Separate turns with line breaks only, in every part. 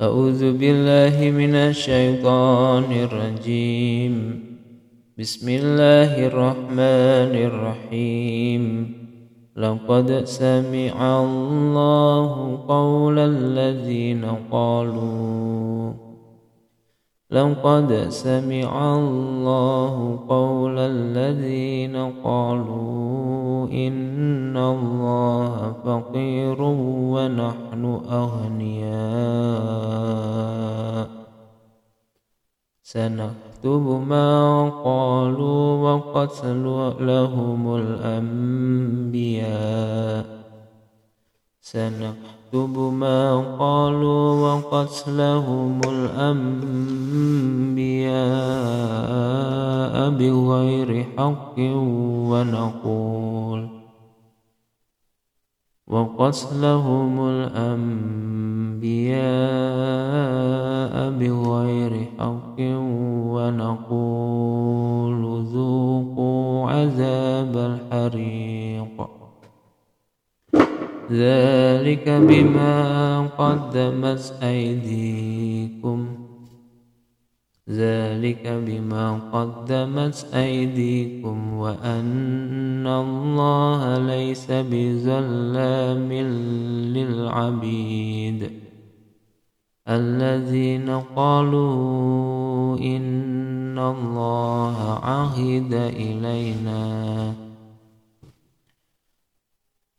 أعوذ بالله من الشيطان الرجيم. بسم الله الرحمن الرحيم. لقد سمع الله قول الذين قالوا. لقد سمع الله قول الذين قالوا إن الله فقير ونحن أغنياء. سنكتب ما قالوا وقتل لهم الأنبياء. سنكتب ما قالوا وقتلهم الأنبياء بغير حق ونقول. وقتلهم الأنبياء بغير حق ونقول ذوقوا عذاب الحريق. ذلك بما قدمت أيديكم ذلك بما قدمت أيديكم وأن الله ليس بظلام للعبيد الذين قالوا إن الله عهد إلينا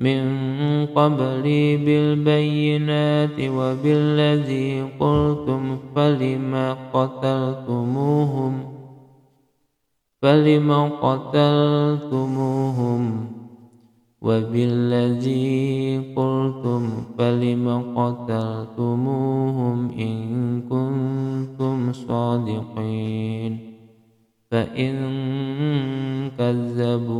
من قبلي بالبينات وبالذي قلتم فلما قتلتموهم؟ فلما قتلتموهم؟ وبالذي قلتم فلم قتلتموهم؟ إن كنتم صادقين. فإن كذبوك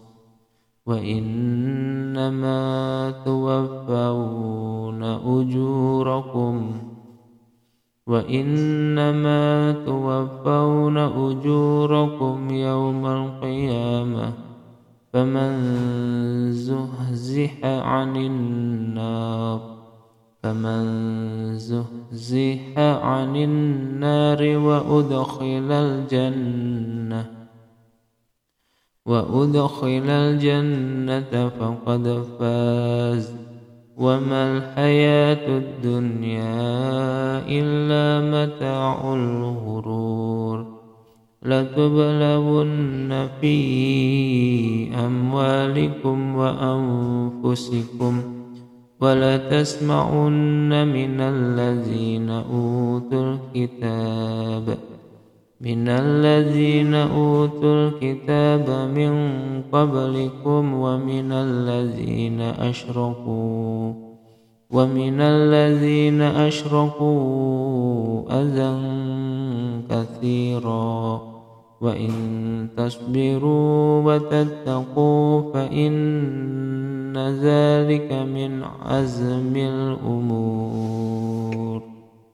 وإنما توفون أجوركم وإنما توفون أجوركم يوم القيامة فمن زهزح عن النار فمن زهزح عن النار وأدخل الجنة وأدخل الجنة فقد فاز. وما الحياة الدنيا إلا متاع الغرور. لتبلون في أموالكم وأنفسكم ولتسمعن من الذين أوتوا الكتاب. من الذين أوتوا الكتاب من قبلكم ومن الذين أشركوا ومن الذين أشركوا أذى كثيرا. وإن تصبروا وتتقوا فإن ذلك من عزم الأمور.